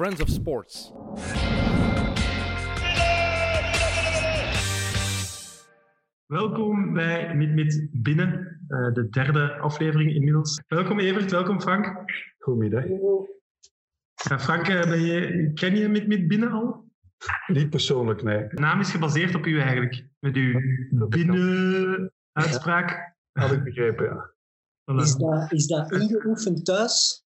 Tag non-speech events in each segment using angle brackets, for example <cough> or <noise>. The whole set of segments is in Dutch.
Friends of Sports. Welkom bij Mit Mit Binnen, uh, de derde aflevering inmiddels. Welkom Evert, welkom Frank. Goedemiddag. Frank, uh, ben je, ken je Mit Mit Binnen al? Niet persoonlijk, nee. De naam is gebaseerd op u eigenlijk, met uw binnen-uitspraak. Ja, had ik begrepen, ja. Is dat, is dat ingeoefend thuis?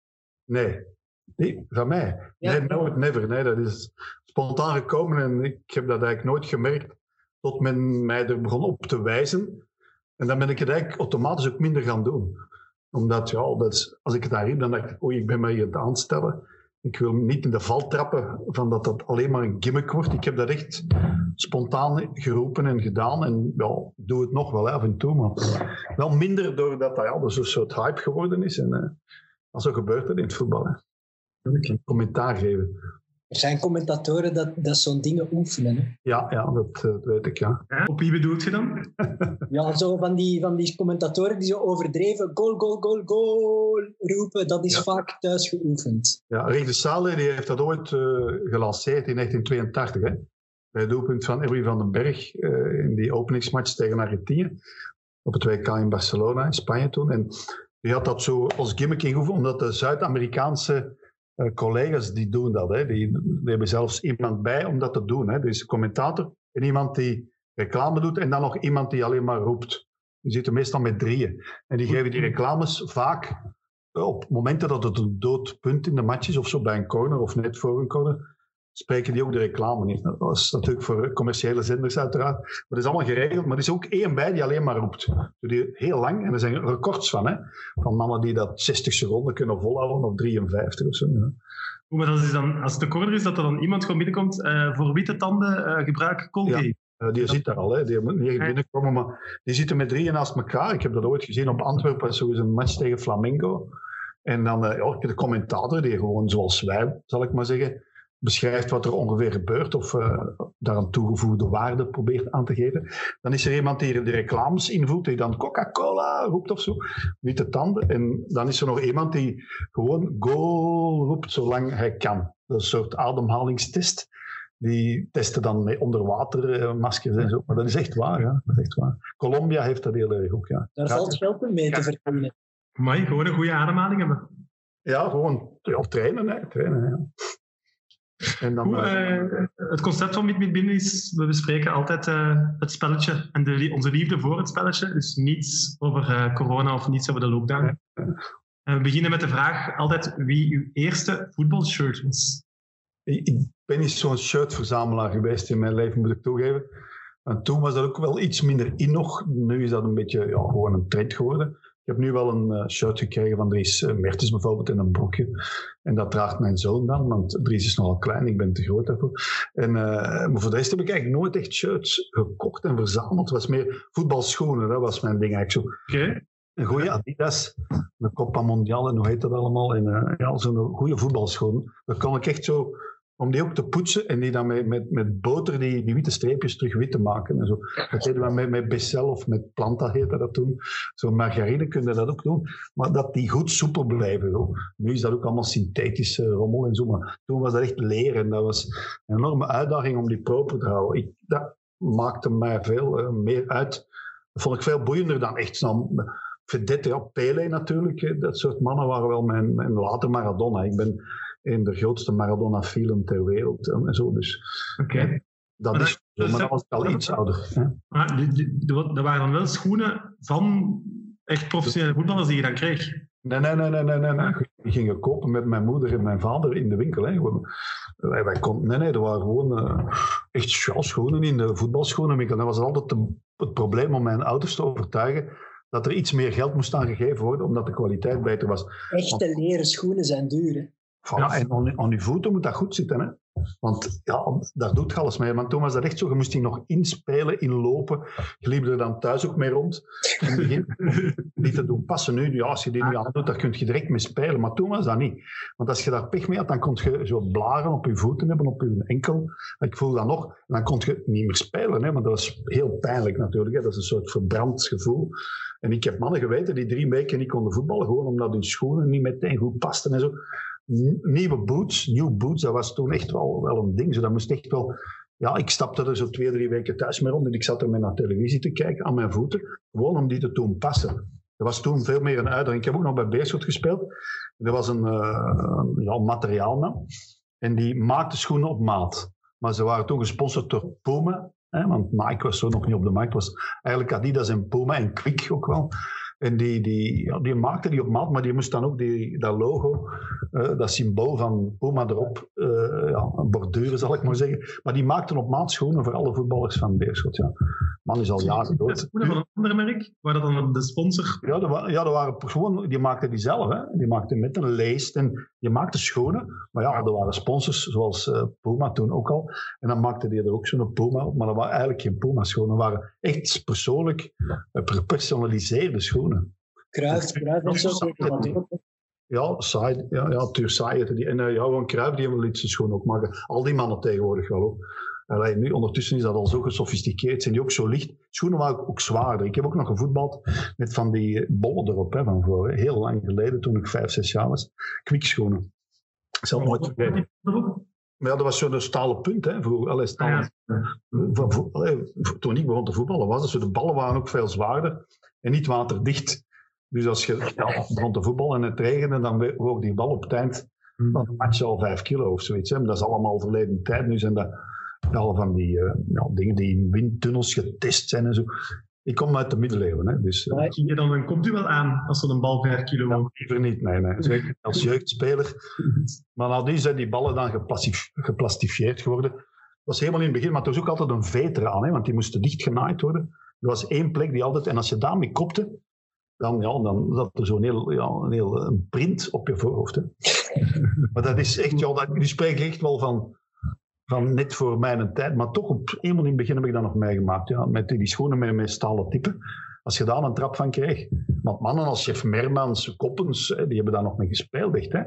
Nee. Nee, van mij. Ja. Nee, nooit, never. Nee, dat is spontaan gekomen en ik heb dat eigenlijk nooit gemerkt tot men mij er begon op te wijzen. En dan ben ik het eigenlijk automatisch ook minder gaan doen. Omdat, ja, dat als ik het daar riep, dan dacht ik, oei, ik ben mij hier aan het aanstellen. Ik wil niet in de val trappen van dat dat alleen maar een gimmick wordt. Ik heb dat echt spontaan geroepen en gedaan. En ja, ik doe het nog wel af en toe, maar wel minder doordat dat ja, dus een soort hype geworden is. En uh, zo gebeurt het in het voetbal. Hè. Ik kan commentaar geven. Er zijn commentatoren dat, dat zo'n dingen oefenen. Hè? Ja, ja dat, dat, weet ik, ja. ja. Op wie bedoelt je dan? <laughs> <laughs> ja, zo van die, van die commentatoren die zo overdreven goal, goal, goal, goal roepen. Dat is ja. vaak thuis geoefend. Ja, Rick de Sale die heeft dat ooit uh, gelanceerd in 1982. Hè? Bij het doelpunt van Erwin van den Berg uh, in die openingsmatch tegen Argentinië. Op het WK in Barcelona, in Spanje toen. En die had dat zo als gimmick ingevoerd, omdat de Zuid-Amerikaanse uh, collega's die doen dat. Hè. Die, die, hebben zelfs iemand bij om dat te doen. Hè. Dus een commentator en iemand die reclame doet en dan nog iemand die alleen maar roept. Die zitten meestal met drieën. En die geven die reclames vaak op momenten dat het een dood punt in de match is, of zo bij een corner of net voor een corner, spreken die ook de reclame niet. Dat is natuurlijk voor commerciële zenders uiteraard. Maar dat is allemaal geregeld. Maar er is ook één bij die alleen maar roept. Die heel lang, en er zijn records van, hè, van mannen die dat 60 seconden kunnen volhouden, of 53 of zo. Ja. Maar dat is dan, als het te is, dat er dan iemand gewoon binnenkomt, uh, voor witte tanden uh, gebruik Colgate. Ja. Uh, die zit daar al, hè. die moet niet binnenkomen, maar die zitten met drieën naast elkaar. Ik heb dat ooit gezien op Antwerpen, is een match tegen Flamengo. En dan ja, de commentator, die gewoon zoals wij, zal ik maar zeggen, beschrijft wat er ongeveer gebeurt of uh, daar een toegevoegde waarde probeert aan te geven. Dan is er iemand die de reclames invoert, die dan Coca-Cola roept of zo, niet de tanden. En dan is er nog iemand die gewoon goal roept zolang hij kan. Dat is een soort ademhalingstest. Die testen dan met onderwatermaskers en zo. Maar dat is echt waar, ja. Dat is echt waar. Colombia heeft dat heel erg ook, ja. Daar valt geld mee te verdienen. Maar gewoon een goede ademhaling hebben. Ja, gewoon ja, trainen, hè. trainen ja. En dan, Hoe, uh, het concept van Meet Meet Binnen is, we bespreken altijd uh, het spelletje en de, onze liefde voor het spelletje. Dus niets over uh, corona of niets over de lockdown. En we beginnen met de vraag altijd wie uw eerste voetbalshirt was. Ik, ik ben niet zo'n shirtverzamelaar geweest in mijn leven, moet ik toegeven. En toen was dat ook wel iets minder in nog. Nu is dat een beetje ja, gewoon een trend geworden. Ik heb nu wel een uh, shirt gekregen van Dries uh, Mertens bijvoorbeeld in een broekje. En dat draagt mijn zoon dan, want Dries is nogal klein, ik ben te groot daarvoor. En, uh, maar voor de rest heb ik eigenlijk nooit echt shirts gekocht en verzameld. Het was meer voetbalschoenen, dat was mijn ding eigenlijk zo. Okay. Een goede Adidas, een Copa Mondial en hoe heet dat allemaal. En ja, zo'n goede voetbalschoen. Dat kon ik echt zo om die ook te poetsen en die dan met, met, met boter die, die witte streepjes terug wit te maken. En zo. Dat deden we met, met of met Planta heette dat toen. Zo'n margarine kun je dat ook doen. Maar dat die goed soepel blijven. Nu is dat ook allemaal synthetische rommel en zo. Maar toen was dat echt leren. Dat was een enorme uitdaging om die proper te houden. Ik, dat maakte mij veel uh, meer uit. Dat vond ik veel boeiender dan echt zo'n... Vedette, ja, Pele natuurlijk. Dat soort mannen waren wel mijn, mijn later Maradona. Ik ben een de grootste Maradona-film ter wereld. En zo. Dus Oké. Okay. dat maar is dat, maar dat was al iets ouder. Hè? Maar er waren dan wel schoenen van echt professionele voetballers die je dan kreeg? Nee, nee, nee, nee, nee. nee, nee. Die gingen kopen met mijn moeder en mijn vader in de winkel. Hè. Gewoon, wij, wij kon, nee, nee, er waren gewoon uh, echt schoenen in de voetbalschoenenwinkel. Dat was altijd de, het probleem om mijn ouders te overtuigen dat er iets meer geld moest aan gegeven worden, omdat de kwaliteit beter was. Echte leren schoenen zijn duur, hè? Ja, en aan, aan je voeten moet dat goed zitten. Hè? Want ja, daar doet je alles mee. Want toen was dat echt zo, je moest die nog inspelen, inlopen. Je liep er dan thuis ook mee rond. In het begin <laughs> niet te doen passen. Nu, ja, als je die nu aandoet, daar kun je direct mee spelen. Maar toen was dat niet. Want als je daar pech mee had, dan kon je zo blaren op je voeten hebben, op je enkel. Ik voel dat nog. En dan kon je niet meer spelen. Hè? Maar dat was heel pijnlijk natuurlijk. Hè? Dat is een soort verbrand gevoel. En ik heb mannen geweten die drie weken niet konden voetballen, gewoon omdat hun schoenen niet meteen goed pasten en zo. Nieuwe boots, new boots, dat was toen echt wel, wel een ding. Zo, dat moest echt wel... Ja, ik stapte er zo twee, drie weken thuis mee rond en ik zat er met naar televisie te kijken aan mijn voeten. Gewoon om die te doen passen. Dat was toen veel meer een uitdaging. Ik heb ook nog bij Beerschot gespeeld. Er was een, uh, een ja, materiaalman en die maakte schoenen op maat. Maar ze waren toen gesponsord door Puma. Hè, want Nike was zo nog niet op de markt. was eigenlijk Adidas en Puma en Quick ook wel. En die, die, ja, die maakte die op maat, maar die moest dan ook die, dat logo, uh, dat symbool van Puma erop uh, ja, borduren, zal ik maar zeggen. Maar die maakten op maat schoenen voor alle voetballers van Beerschot. Ja. Man is al jaren dood. Schoenen van een ander merk? Waar dat dan de sponsor? Ja, dat, ja, dat waren gewoon, die maakten die zelf. Hè. Die maakten met een leest en die maakten schoenen. Maar ja, er waren sponsors, zoals uh, Puma toen ook al. En dan maakten die er ook zo'n Puma op. Maar dat waren eigenlijk geen Puma schoenen. Dat waren echt persoonlijk gepersonaliseerde schoenen. Kruis, Kruis Ja, saai, ja, ja, tuur saai. Die, en uh, ja, gewoon Kruip, die wil iets schoon ook maken. Al die mannen tegenwoordig wel ook. Allee, nu, ondertussen is dat al zo gesofisticeerd. Zijn die ook zo licht? Schoenen waren ook zwaarder. Ik heb ook nog gevoetbald met van die bollen erop hè, van voor. Heel lang geleden, toen ik vijf, zes jaar was. Kwikschoenen. Ik zal nooit vergeten. Maar ja, dat was zo'n stalen punt. Hè, voor, allee, stalen, ja. voor, voor, allee, toen ik begon te voetballen was zo. De ballen waren ook veel zwaarder en niet waterdicht. Dus als je ja, begon te voetballen en het regende, dan woog die bal op het eind hmm. van de match al vijf kilo of zoiets. Hè. Maar dat is allemaal verleden tijd. Nu zijn dat al van die uh, ja, dingen die in windtunnels getest zijn en zo. Ik kom uit de middeleeuwen. Hè, dus, uh, je dan, dan komt u wel aan als er een bal vijf kilo liever niet, nee. nee. Zeker als jeugdspeler. Maar nadien zijn die ballen dan geplastif geplastifieerd geworden. Dat was helemaal in het begin, maar het was ook altijd een veter aan, hè, want die moesten dicht genaaid worden. Er was één plek die altijd, en als je daarmee kopte, dan, ja, dan zat er zo'n heel, ja, een heel een print op je voorhoofd. Hè. <laughs> maar dat is echt, ja, dat, die spreken echt wel van, van net voor mijn tijd, maar toch op eenmaal in het begin heb ik dat nog meegemaakt. Ja, met die schoenen met, met stalen typen. Als je daar een trap van kreeg. Want mannen als chef Mermans, Koppens, die hebben daar nog mee gespeeld, echt. Hè.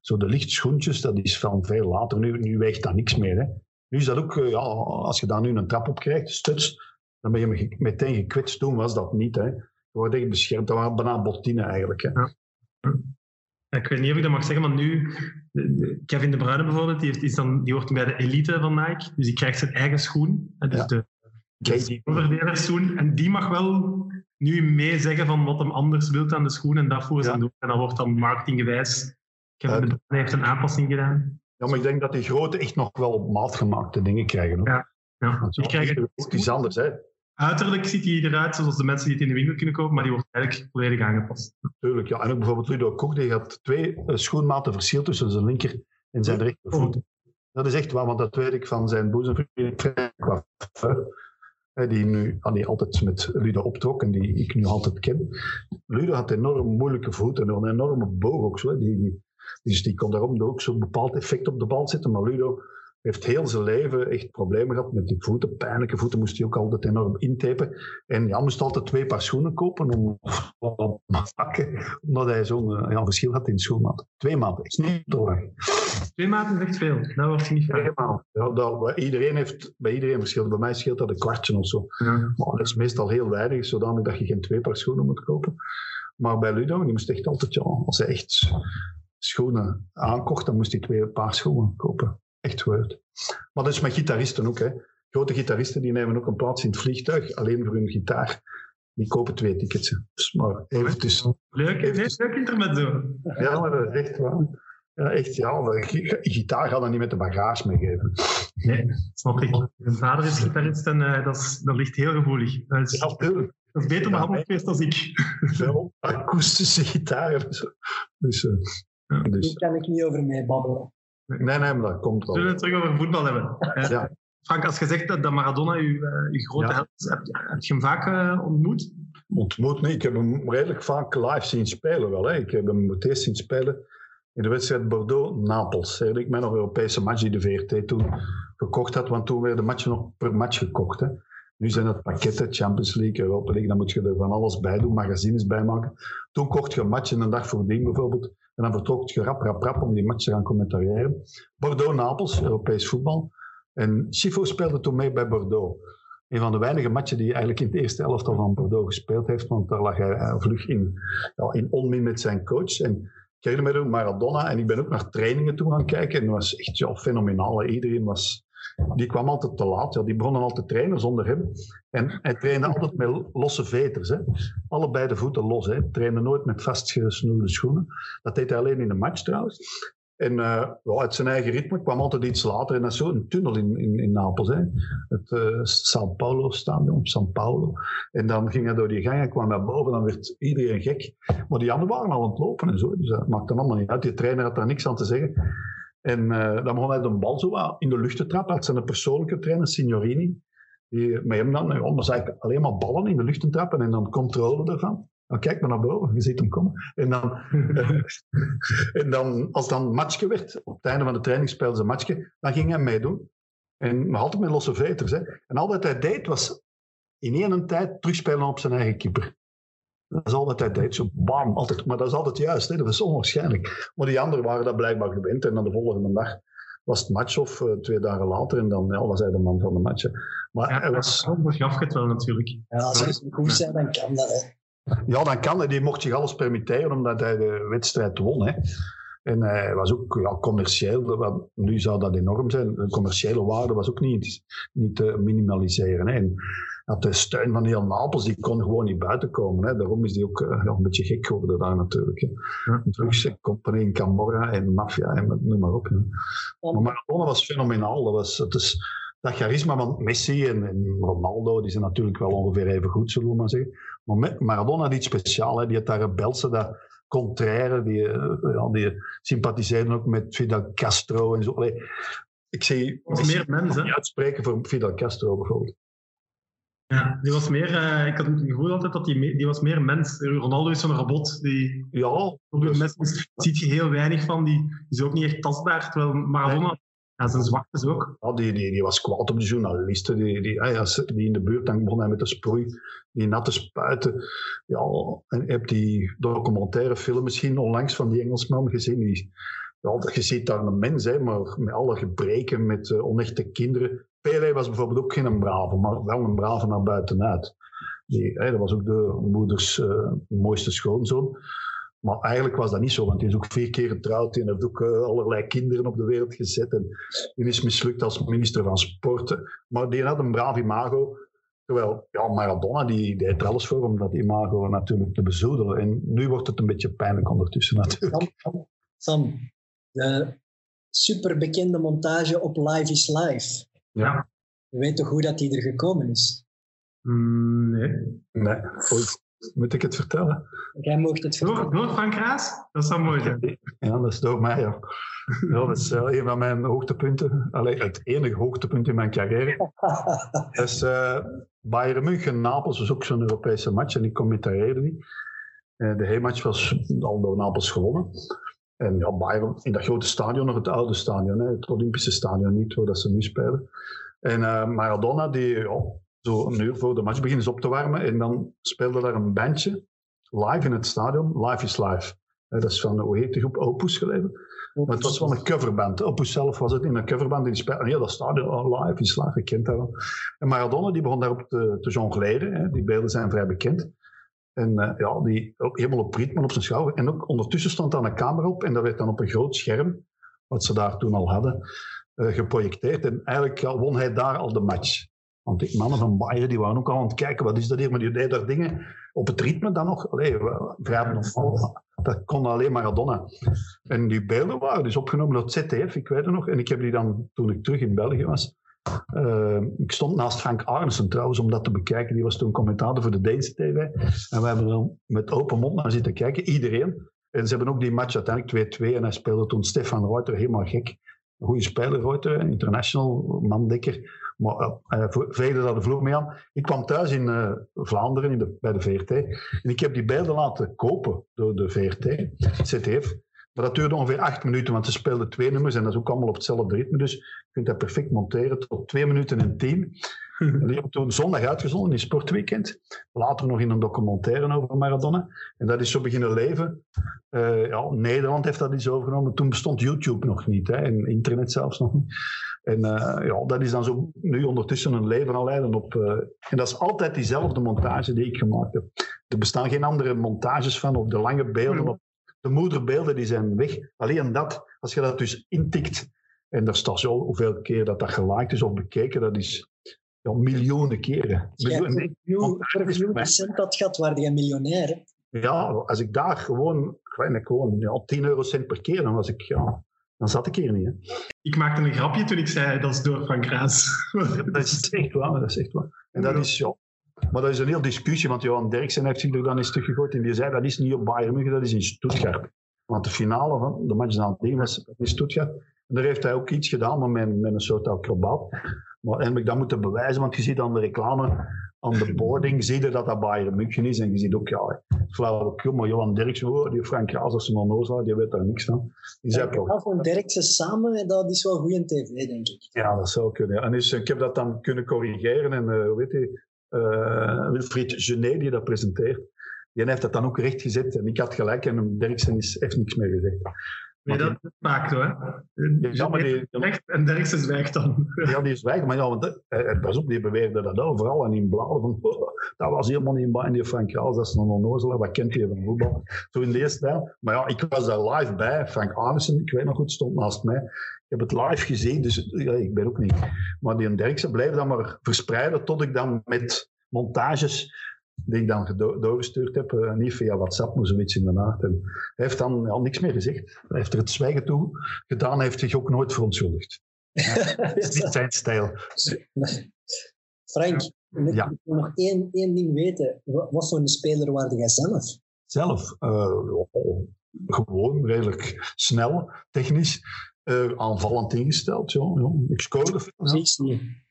Zo de lichtschoentjes, dat is van veel later. Nu, nu weegt dat niks meer. Hè. Nu is dat ook, ja, als je daar nu een trap op krijgt, stuts, dan ben je meteen gekwetst. Toen was dat niet. Hè. Je wordt echt beschermd. Dat waren bijna bottine eigenlijk. Hè. Ja. Ik weet niet of ik dat mag zeggen, maar nu, Kevin De Bruyne bijvoorbeeld, die, heeft, is dan, die hoort bij de elite van Nike. Dus die krijgt zijn eigen schoen. Dus ja. de, de. En die mag wel nu mee zeggen van wat hem anders wil aan de schoen en dat voor zijn doen. En dat wordt dan marketinggewijs. Kevin De Bruyne heeft een aanpassing gedaan. Ja, maar ik denk dat die grote echt nog wel op maat gemaakte dingen krijgen. Hoor. Ja. Ja, die krijgen het is anders, hè? Uiterlijk ziet hij eruit zoals de mensen die het in de winkel kunnen kopen, maar die wordt eigenlijk volledig aangepast. Tuurlijk, ja. En ook bijvoorbeeld Ludo Kok, die had twee uh, schoenmaten verschil tussen zijn linker en zijn rechtervoet. Oh. Dat is echt waar, want dat weet ik van zijn boezemvriend die nu die altijd met Ludo optrok en die ik nu altijd ken. Ludo had enorm moeilijke voeten en een enorme boog ook zo. Die, die, dus die kon daarom ook zo'n bepaald effect op de bal zetten, maar Ludo heeft heel zijn leven echt problemen gehad met die voeten. Pijnlijke voeten moest hij ook altijd enorm intapen. En ja, moest altijd twee paar schoenen kopen om te pakken, omdat hij zo'n eh, ja, verschil had in schoenmaat. Twee maanden, is niet te Twee maanden is echt veel, dat wordt je niet veel. Ja, dat, iedereen heeft, bij iedereen verschil. Bij mij scheelt dat een kwartje of zo. Ja. Maar dat is meestal heel weinig, zodanig dat je geen twee paar schoenen moet kopen. Maar bij Ludo, die moest echt altijd, ja, als hij echt schoenen aankocht, dan moest hij twee paar schoenen kopen echt goed. Maar dat is met gitaristen ook. Hè. Grote gitaristen die nemen ook een plaats in het vliegtuig, alleen voor hun gitaar. Die kopen twee tickets. Dus maar even tussen. Leuk, even leuk intermezzo. Ja, maar dat is echt waar. Ja, echt, ja. Gitaar gaat dan niet met de bagage meegeven. Nee, snap ik. Mijn vader is gitarist en uh, dat, is, dat ligt heel gevoelig. Dat is, ja, natuurlijk. Dat is beter behandeld geweest dan ik. Veel akoestische gitaar. Dus, uh, ja. dus. Daar kan ik niet over mee babbelen. Nee, nee, maar dat komt wel. Zullen we het terug over voetbal hebben? ja. Frank, als je zegt dat Maradona je, je grote ja. held is, heb, heb, je hem vaak uh, ontmoet? Ontmoet niet. Ik heb hem redelijk vaak live zien spelen wel. Hè. Ik heb hem het eerst zien spelen in de wedstrijd Bordeaux-Napels. Ik mij nog een Europese match die de VRT toen gekocht had, want toen werden matchen nog per match gekocht. Hè. Nu zijn het pakketten, Champions League, Europa League, dan moet je er van alles bij doen, magazines bij maken. Toen kocht je een match en een dag voordien bijvoorbeeld en dan vertrok je rap, rap, rap om die match te gaan commentariëren. Bordeaux-Napels, Europees voetbal. En Schifo speelde toen mee bij Bordeaux. Een van de weinige matchen die hij eigenlijk in het eerste elftal van Bordeaux gespeeld heeft. Want daar lag hij vlug in, ja, in onmin met zijn coach. En ik Maradona en ik ben ook naar trainingen toe gaan kijken en dat was echt ja, fenomenaal. Iedereen was, die kwam altijd te laat. Ja, die begonnen al te trainen zonder hem. En hij trainde altijd met losse veters. Hè. Allebei de voeten los. Hè. Trainde nooit met vastgesnoerde schoenen. Dat deed hij alleen in de match trouwens. En uh, uit zijn eigen ritme kwam altijd iets later. En dat is zo'n tunnel in, in, in Napels. Hè. Het uh, São Paulo stadion, São Paulo. En dan ging hij door die gangen, kwam naar boven. Dan werd iedereen gek. Maar die anderen waren al aan het lopen en zo. Dus dat maakte allemaal niet uit. Die trainer had daar niks aan te zeggen. En uh, dan begon hij de bal zo in de lucht te trappen. Had zijn persoonlijke trainer, Signorini. Die met hem dan, ja, dan zei ik alleen maar ballen in de lucht te trappen en dan controle ervan. Dan kijk maar naar boven, je ziet hem komen. En dan, <laughs> en dan als dan een matchje werd, op het einde van de training speelde ze een matchje, dan ging hij meedoen. En altijd met losse veters. Hè. En al wat hij deed was in één tijd terugspelen op zijn eigen keeper. Dat is al wat hij deed, zo bam, altijd. Maar dat is altijd juist, hè. dat is onwaarschijnlijk. Maar die anderen waren dat blijkbaar gewend. En dan de volgende dag was het match of uh, twee dagen later en dan ja, was hij de man van de match. Maar ja, hij was... Dat wel natuurlijk. Ja, als ze goed zijn, dan kan dat. Hè. Ja, dan kan hij. Die mocht zich alles permitteren omdat hij de wedstrijd won. Hè. En hij was ook ja, commercieel, want nu zou dat enorm zijn. De commerciële waarde was ook niet, niet te minimaliseren. Hè. En had de steun van heel Napels, die kon gewoon niet buiten komen. Hè. Daarom is die ook uh, een beetje gek geworden daar natuurlijk. Hè. Ja. Drugs, company in Camorra en maffia en noem maar op. Hè. Maar Maradona was fenomenaal. Dat, was, het is, dat charisma van Messi en, en, Ronaldo, die zijn natuurlijk wel ongeveer even goed, zullen we maar zeggen. Maar Maradona had iets speciaals. Hè. Die had daar rebelse, dat contraire, die, ja, die sympathiseerden ook met Fidel Castro en zo. Allee, ik zie meer mensen uitspreken voor Fidel Castro bijvoorbeeld. Ja, die was meer, uh, ik had het gevoel altijd dat die, die was meer mens. Ronaldo is zo'n robot. Die, ja. Dus, mensen ziet je heel weinig van. Die, is ook niet echt tastbaar. Terwijl Maradona ja, zijn zwaktes ook. Ja, die, die, die was kwaad op de journalisten. Die, die, ja, die in de buurt, dan begon hij met de sproei. Die natte spuiten. Ja, en je hebt die documentaire film misschien onlangs van die Engelsman gezien. Die, ja, je ziet daar een mens, hè, maar met alle gebreken, met uh, onechte kinderen. Pele was bijvoorbeeld ook geen brave, maar wel een brave naar buitenuit. Die, hè, dat was ook de moeders uh, mooiste schoonzoon. Maar eigenlijk was dat niet zo, want hij is ook vier keer getrouwd. Hij heeft ook uh, allerlei kinderen op de wereld gezet. En hij is mislukt als minister van Sporten. Maar die had een braaf imago. Terwijl ja, Maradona, die deed er alles voor om dat imago natuurlijk te bezoedelen. En nu wordt het een beetje pijnlijk ondertussen natuurlijk. Sam de superbekende montage op Live is Live. Ja. Je weet toch hoe dat die er gekomen is? Mm, nee. Nee. Moet ik het vertellen? Jij mocht het vertellen. Door, door Frank Raas? Dat zou mooi zijn. Ja, dat is door mij. Ja. ja dat is uh, een van mijn hoogtepunten. Allee, het enige hoogtepunt in mijn carrière. dat is uh, Bayern München, Napels was ook zo'n Europese match en ik commentarieerde die. Uh, de heenmatch was al door Napels gewonnen. En ja, Bayern in dat grote stadion, nog het oude stadion, hè, het Olympische stadion niet, waar dat ze nu spelen. En Maradona, die ja, zo een uur voor de match beginnen ze op te warmen. En dan speelde daar een bandje live in het stadion. Live is live. dat is van, hoe heet die groep? Opus geleden. Maar het was wel een coverband. Opus zelf was het in een coverband. Die speelde heel dat stadion. Oh, live is live, ik kent dat wel. En Maradona die begon daarop te, te jongleren. Hè. Die beelden zijn vrij bekend. En uh, ja, die helemaal op ritme op zijn schouder. En ook ondertussen stond daar een camera op. En dat werd dan op een groot scherm, wat ze daar toen al hadden, uh, geprojecteerd. En eigenlijk won hij daar al de match. Want die mannen van Bayern die waren ook al aan het kijken, wat is dat hier? Maar die deden daar dingen op het ritme dan nog. Allee, Dat kon alleen Maradona. En die beelden waren dus opgenomen door ZDF, ik weet het nog. En ik heb die dan, toen ik terug in België was, uh, ik stond naast Frank Arnesen trouwens om dat te bekijken. Die was toen commentator voor de Deense TV. En we hebben dan met open mond naar zitten kijken, iedereen. En ze hebben ook die match uiteindelijk 2-2 en hij speelde toen Stefan Reuter helemaal gek. Goede speler Reuter, international, mandekker. Maar uh, daar de vloer mee aan. Ik kwam thuis in uh, Vlaanderen in de, bij de VRT. En ik heb die beelden laten kopen door de VRT, ZDF. Maar dat duurde ongeveer acht minuten, want ze speelden twee nummers en dat is ook allemaal op hetzelfde ritme. Dus je kunt dat perfect monteren tot twee minuten en tien. En <laughs> die hebben toen zondag uitgezonden in Sportweekend. Later nog in een documentaire over Maradona. En dat is zo beginnen leven. Uh, ja, Nederland heeft dat eens overgenomen. Toen bestond YouTube nog niet. Hè, en internet zelfs nog niet. En uh, ja, dat is dan zo nu ondertussen een leven al leiden op. Uh, en dat is altijd diezelfde montage die ik gemaakt heb. Er bestaan geen andere montages van op de lange beelden op de moederbeelden die zijn weg. Alleen dat, als je dat dus intikt, en daar staat zo hoeveel keer dat dat geliked is of bekeken, dat is ja, miljoenen keren. Ja, Miljoen- hoeveel procent dat gaat, waar je miljonair. hè? Ja, als ik daar gewoon, ik gewoon ja, 10 eurocent per keer, dan was ik, ja, dan zat ik hier niet. Hè. Ik maakte een grapje toen ik zei dat is door Frank Raas. Dat is echt waar, dat is echt waar. En dat is, ja, maar dat is een heel discussie, want Johan Derksen heeft zich er dan eens teruggegooid en die zei dat is niet op Bayern München, dat is in Stuttgart. Want de finale van de match nadien was in Stuttgart. En daar heeft hij ook iets gedaan maar met, met een soort acrobaat. Maar heb ik dat moeten bewijzen, want je ziet aan de reclame, aan de boarding, zie je dat dat Bayern München is. En je ziet ook, ja, flauwekul, maar Johan Derksen, oh, die Frank Raas, dat is een onnozel, die weet daar niks van. Die zei, Ja, van Derksen samen, dat is wel goed in tv, denk ik. ja, dat zou kunnen. ja. En dus, ik heb dat dan kunnen corrigeren. En weet je, eh, Wilfried Genet, die dat presenteert, die heeft dat dan ook rechtgezet. En ik had gelijk en Derksen is, heeft niks meer gezegd. Nee, dat is vaak zo, hè. Ja, maar die, en Derksen zwijgt dan. ja, die weg. Maar ja, want, dat- eh, pas op, die beweerde dat overal. En in bladen van, <laughs> oh, dat was helemaal niet in die Frank Raas, dat is een onnozelaar. Wat kent hij van voetbal? Zo in deze stijl. Maar ja, ik was daar live bij. Frank Arnissen, ik weet nog goed, stond naast mij. Ik heb het live gezien, dus ja, ik ben ook niet. Maar die Derksen bleef dan maar verspreiden tot ik dan met montages die ik dan doorgestuurd heb, eh, niet via WhatsApp, maar zoiets in de nacht. En hij heeft dan ja, niks meer gezegd. Hij heeft er het zwijgen toe gedaan, hij heeft zich ook nooit verontschuldigd. Dat <laughs> is niet zijn stijl. Frank, ik Ja. wil nog één, één ding weten. Wat, voor een speler waarde jij zelf? Zelf, eh, oh, gewoon redelijk snel, technisch, eh, aanvallend ingesteld. Ja, ja. Ik scoorde veel. Ja. Positie.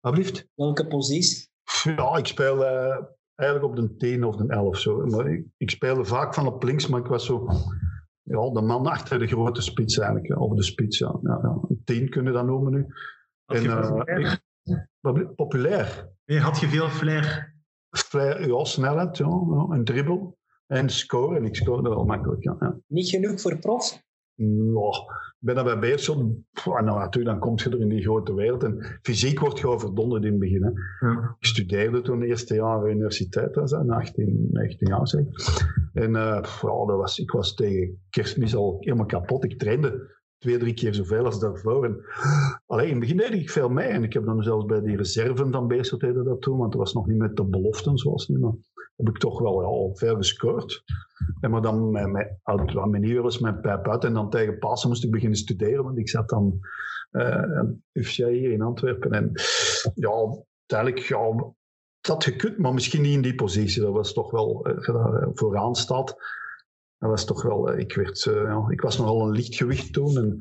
Alsjeblieft. Welke positie? Ja, ik speel eigenlijk op de 10 of de 11. Zo. Maar ik, ik speelde vaak van op links, maar ik was zo ja, de man achter de grote spits eigenlijk. Of de spits, ja. ja, ja. Een 10 kunnen we dat noemen nu. Had je En, veel eh, bedoel- Populair. Had je veel flair? Flair, ja, snelheid, ja, ja, en dribbel. En scoren. En ik scoorde wel makkelijk, ja. ja. Niet genoeg voor prof? Ja, ik ben dan bij Beerschot. en nou, natuurlijk, dan kom je er in die grote wereld. En fysiek wordt je overdonderd in het begin. Hè. Ja. Ik studeerde toen het eerste jaar universiteit, was dat, 18, 19 jaar zeg. En eh, pff, ja, dat was, ik was tegen kerstmis al helemaal kapot. Ik trainde twee, drie keer zoveel als daarvoor. En, alleen in het begin deed ik veel mee. En ik heb dan zelfs bij die reserven dan Beerschot dat toen. Want dat was nog niet met de beloften zoals nu. Maar heb ik toch wel al veel gescoord. En maar dan met, met, aan mijn mijn pijp uit. En dan tegen Pasen moest ik beginnen studeren. Want ik zat dan eh aan UFCA hier in Antwerpen. En ja, uiteindelijk, ja, had gekund, maar misschien niet in die positie. Dat was toch wel, eh, eh, vooraan staat, dat was toch wel, eh, ik, werd, eh, ja, ik was nogal een lichtgewicht toen en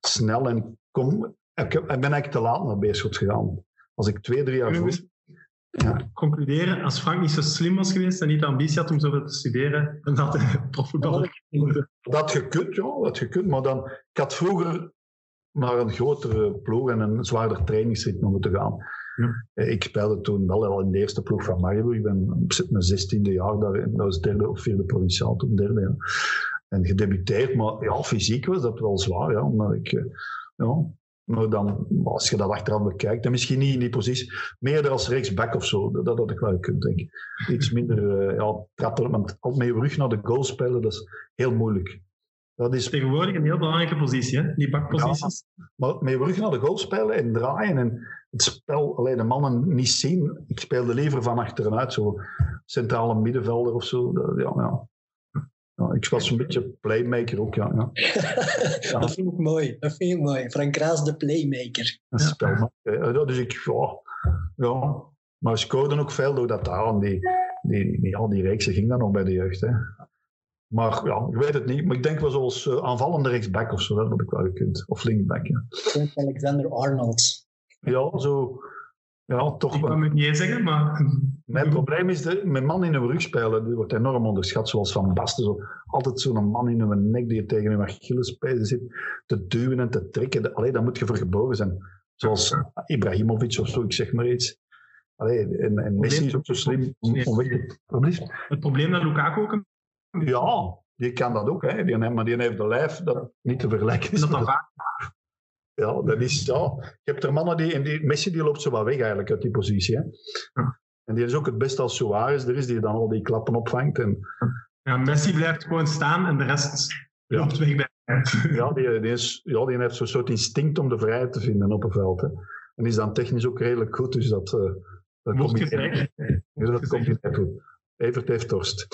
snel en kom, ik, heb- ik ben eigenlijk te laat naar Beerschot gegaan. Als ik twee, drie jaar voor... Ja. Concluderen, als Frank niet zo slim was geweest en niet de ambitie had om zoveel te studeren, dan had hij <laughs> profvoetballer. Dat gekund, ja, dat gekund. Maar dan, ik had vroeger naar een grotere ploeg en een zwaarder trainingsritme moeten gaan. Ja. Eh, Ik speelde toen wel al in de eerste ploeg van Maribor. Ik ben zit mijn zestiende jaar daar. en Dat was derde of vierde provinciaal, toen derde. Ja. En gedebuteerd, maar ja, fysiek was dat wel zwaar. Ja, omdat ik, eh, ja, maar dan, als je dat achteraf bekijkt, en misschien niet in die positie, meer als rechtsback of zo, dat, dat had ik wel gekund, denk ik. Iets minder eh, ja, trappen, want met je rug naar de goal spelen, dat is heel moeilijk. Dat is Tegenwoordig een heel belangrijke positie, hè? die bakposities. maar met je rug naar de goal spelen en draaien en het spel, alleen de mannen niet zien. Ik speelde liever van achteruit, zo centrale middenvelder of zo. Dat- Ja, ja. Ja, ik was een beetje playmaker ook, ja. ja. <laughs> dat vind ik mooi. Dat vind ik mooi. Frank Raas, de playmaker. Een spelman. Eh, ja, Dus ik, ja, ja. Maar ik scoorde ook veel door dat daar. Die, die, die, al die reeksen ging dan nog bij de jeugd. Hè. Maar ja, ik weet het niet. Maar ik denk wel zoals eh, aanvallende rechtsback of zo, dat had ik wel gekund. Of linkback, ja. Alexander Arnold. Ja, zo. Ja, toch Ik kan het niet zeggen, maar... <laughs> Mijn probleem is, de, mijn man in een rug spelen, die wordt enorm onderschat, zoals Van Basten. Zo, altijd zo'n man in een nek die je tegen een Achillespees zit, te duwen en te trekken. De- Allee, daar moet je voor geboren zijn. Zoals Ibrahimovic of zo, ik zeg maar iets. Allee, en, en Messi is ook zo slim? Het probleem dat Lukaku ook een Ja, die kan dat ook, hè. Die, maar die heeft een lijf dat niet te vergelijken is. dat dan vaak Ja, dat is ja. Je hebt er mannen die, en die Messi die loopt zo wat weg eigenlijk uit die positie. Hè? Ja. En die is ook het beste als Suarez er is, die dan al die klappen opvangt. En, Ja, Messi blijft gewoon staan en de rest Ja. loopt weg bij. Ja, die, die, is, ja, die heeft zo'n soort instinct om de vrijheid te vinden op een veld. Hè. En die is dan technisch ook redelijk goed, dus dat, eh dat komt. Ja, dat komt niet goed. Evert heeft dorst.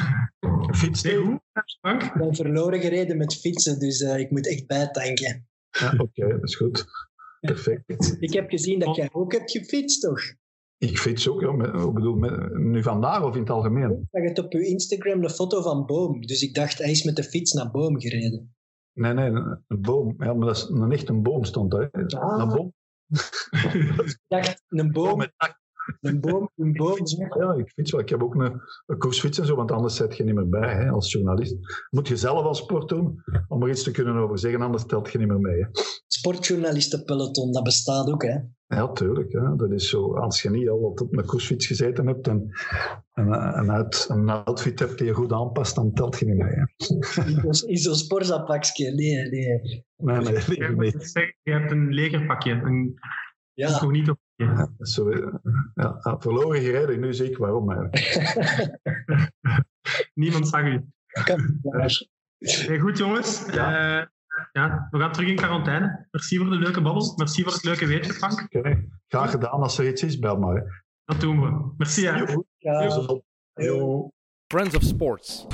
<laughs> Fiets Nee, hoe? Frank? Ik ben verloren gereden met fietsen, dus eh, ik moet echt bijtanken. Ja, Oké, dat is goed. Perfect. <laughs> Ik heb gezien dat jij ook hebt gefietst, toch? Ik fiets ook, ja. Met, ik bedoel, met, nu vandaag of in het algemeen? Ik zag het op uw Instagram, de foto van Boom. Dus ik dacht, hij is met de fiets naar Boom gereden. Nee, nee, een, een boom. Ja, maar dat is een echt een boom stond daar. hè. Ah. Een boom. Ik dacht, een boom boom, met tak. Een boom, een boom. Ja, ik fiets wel. Ik heb ook een, een koersfiets en zo, want anders zet je niet meer bij hè, als journalist. Moet je zelf al sport doen om er iets te kunnen over zeggen, anders telt je niet meer mee. Hè. Sportjournalistenpeloton, dat bestaat ook, hè? Ja, tuurlijk. Hè. Dat is zo, als je niet al wat op een koersfiets gezeten hebt en een, een, uit, een outfit hebt die je goed aanpast, dan telt je niet mee. Hè. In zo'n- sportzapakje. Nee, nee. Nee, nee, nee, Je nee. hebt een legerpakje, een Ja, incognito pakje. Eh, ja, ja, verloren gereden, nu zie ik waarom. eigenlijk. <laughs> Niemand zag u. kan- Nee, goed jongens. Eh, ja, we gaan terug in quarantaine. Merci voor de leuke babbel. Merci voor het leuke weetje, Frank. Graag gedaan. Als er iets is, bel maar. Dat doen we. Merci. Hè. Ja. Yo. Friends of Sports.